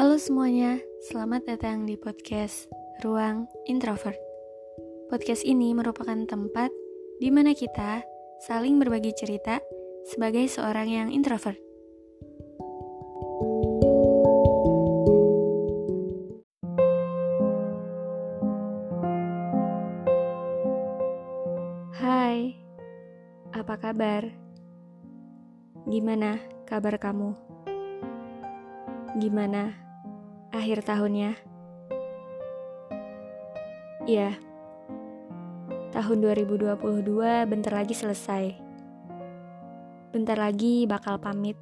Halo semuanya, selamat datang di podcast Ruang Introvert. Podcast ini merupakan tempat di mana kita saling berbagi cerita sebagai seorang yang introvert. Hai, apa kabar? Gimana kabar kamu? Gimana akhir tahunnya? Iya, tahun 2022 bentar lagi selesai. Bentar lagi bakal pamit.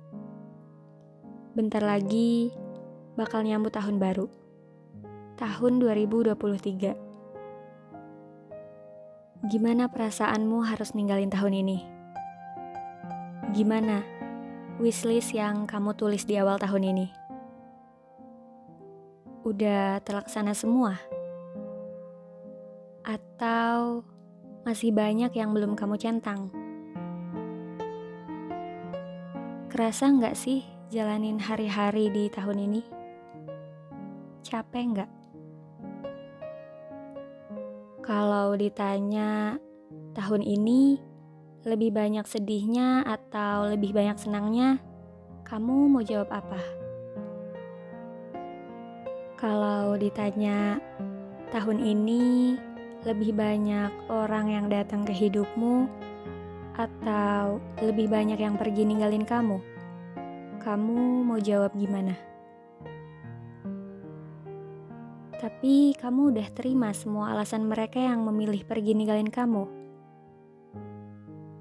Bentar lagi bakal nyambut tahun baru. Tahun 2023. Gimana perasaanmu harus ninggalin tahun ini? Gimana wishlist yang kamu tulis di awal tahun ini? Udah terlaksana semua? Atau masih banyak yang belum kamu centang? Kerasa nggak sih jalanin hari-hari di tahun ini? Capek nggak? Kalau ditanya tahun ini lebih banyak sedihnya atau lebih banyak senangnya, kamu mau jawab apa? Kalau ditanya tahun ini lebih banyak orang yang datang ke hidupmu atau lebih banyak yang pergi ninggalin kamu, kamu mau jawab gimana? Tapi kamu udah terima semua alasan mereka yang memilih pergi ninggalin kamu.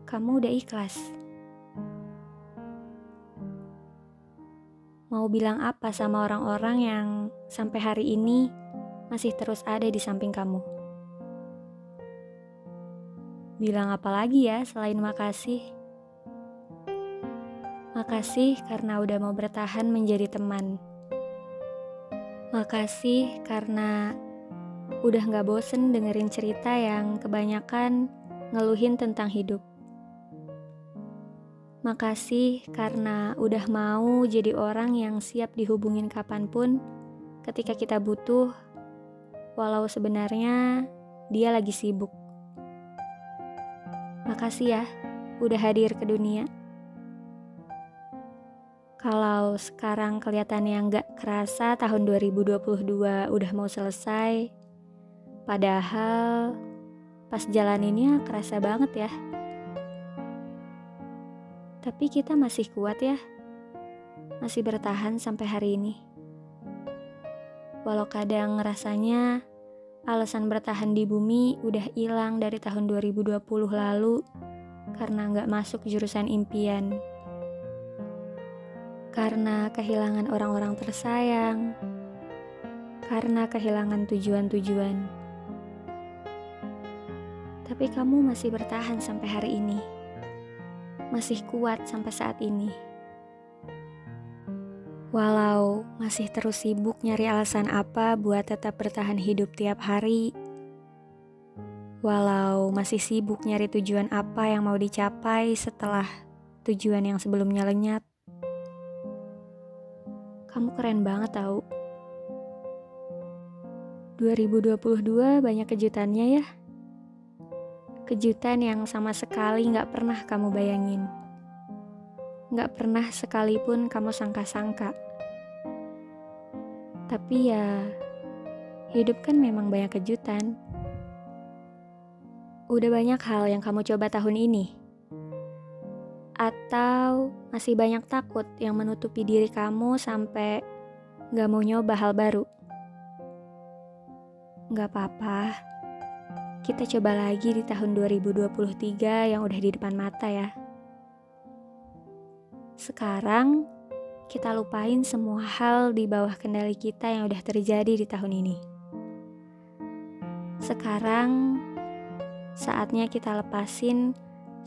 Kamu udah ikhlas. Mau bilang apa sama orang-orang yang sampai hari ini masih terus ada di samping kamu? Bilang apa lagi ya selain makasih? Makasih karena udah mau bertahan menjadi teman. Makasih karena udah gak bosen dengerin cerita yang kebanyakan ngeluhin tentang hidup. Makasih karena udah mau jadi orang yang siap dihubungin kapan pun ketika kita butuh, walau sebenarnya dia lagi sibuk. Makasih ya, udah hadir ke dunia. Kalau sekarang kelihatannya nggak kerasa tahun 2022 udah mau selesai, padahal pas jalaninnya kerasa banget ya. Tapi kita masih kuat ya, masih bertahan sampai hari ini. Walau kadang rasanya alasan bertahan di bumi udah hilang dari tahun 2020 lalu karena nggak masuk jurusan impian. Karena kehilangan orang-orang tersayang, karena kehilangan tujuan-tujuan. Tapi kamu masih bertahan sampai hari ini masih kuat sampai saat ini. Walau masih terus sibuk nyari alasan apa buat tetap bertahan hidup tiap hari, walau masih sibuk nyari tujuan apa yang mau dicapai setelah tujuan yang sebelumnya lenyap, kamu keren banget tau. 2022 banyak kejutannya ya kejutan yang sama sekali gak pernah kamu bayangin. Gak pernah sekalipun kamu sangka-sangka. Tapi ya, hidup kan memang banyak kejutan. Udah banyak hal yang kamu coba tahun ini? Atau masih banyak takut yang menutupi diri kamu sampai gak mau nyoba hal baru? Gak apa-apa kita coba lagi di tahun 2023 yang udah di depan mata ya. Sekarang kita lupain semua hal di bawah kendali kita yang udah terjadi di tahun ini. Sekarang saatnya kita lepasin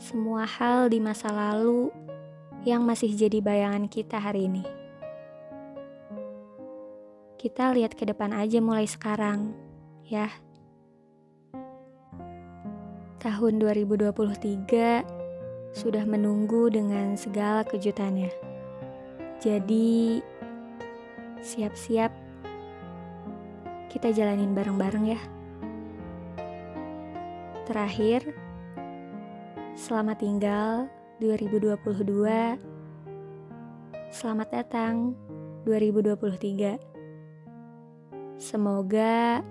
semua hal di masa lalu yang masih jadi bayangan kita hari ini. Kita lihat ke depan aja mulai sekarang, ya tahun 2023 sudah menunggu dengan segala kejutannya. Jadi, siap-siap. Kita jalanin bareng-bareng ya. Terakhir, selamat tinggal 2022. Selamat datang 2023. Semoga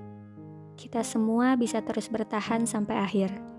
kita semua bisa terus bertahan sampai akhir.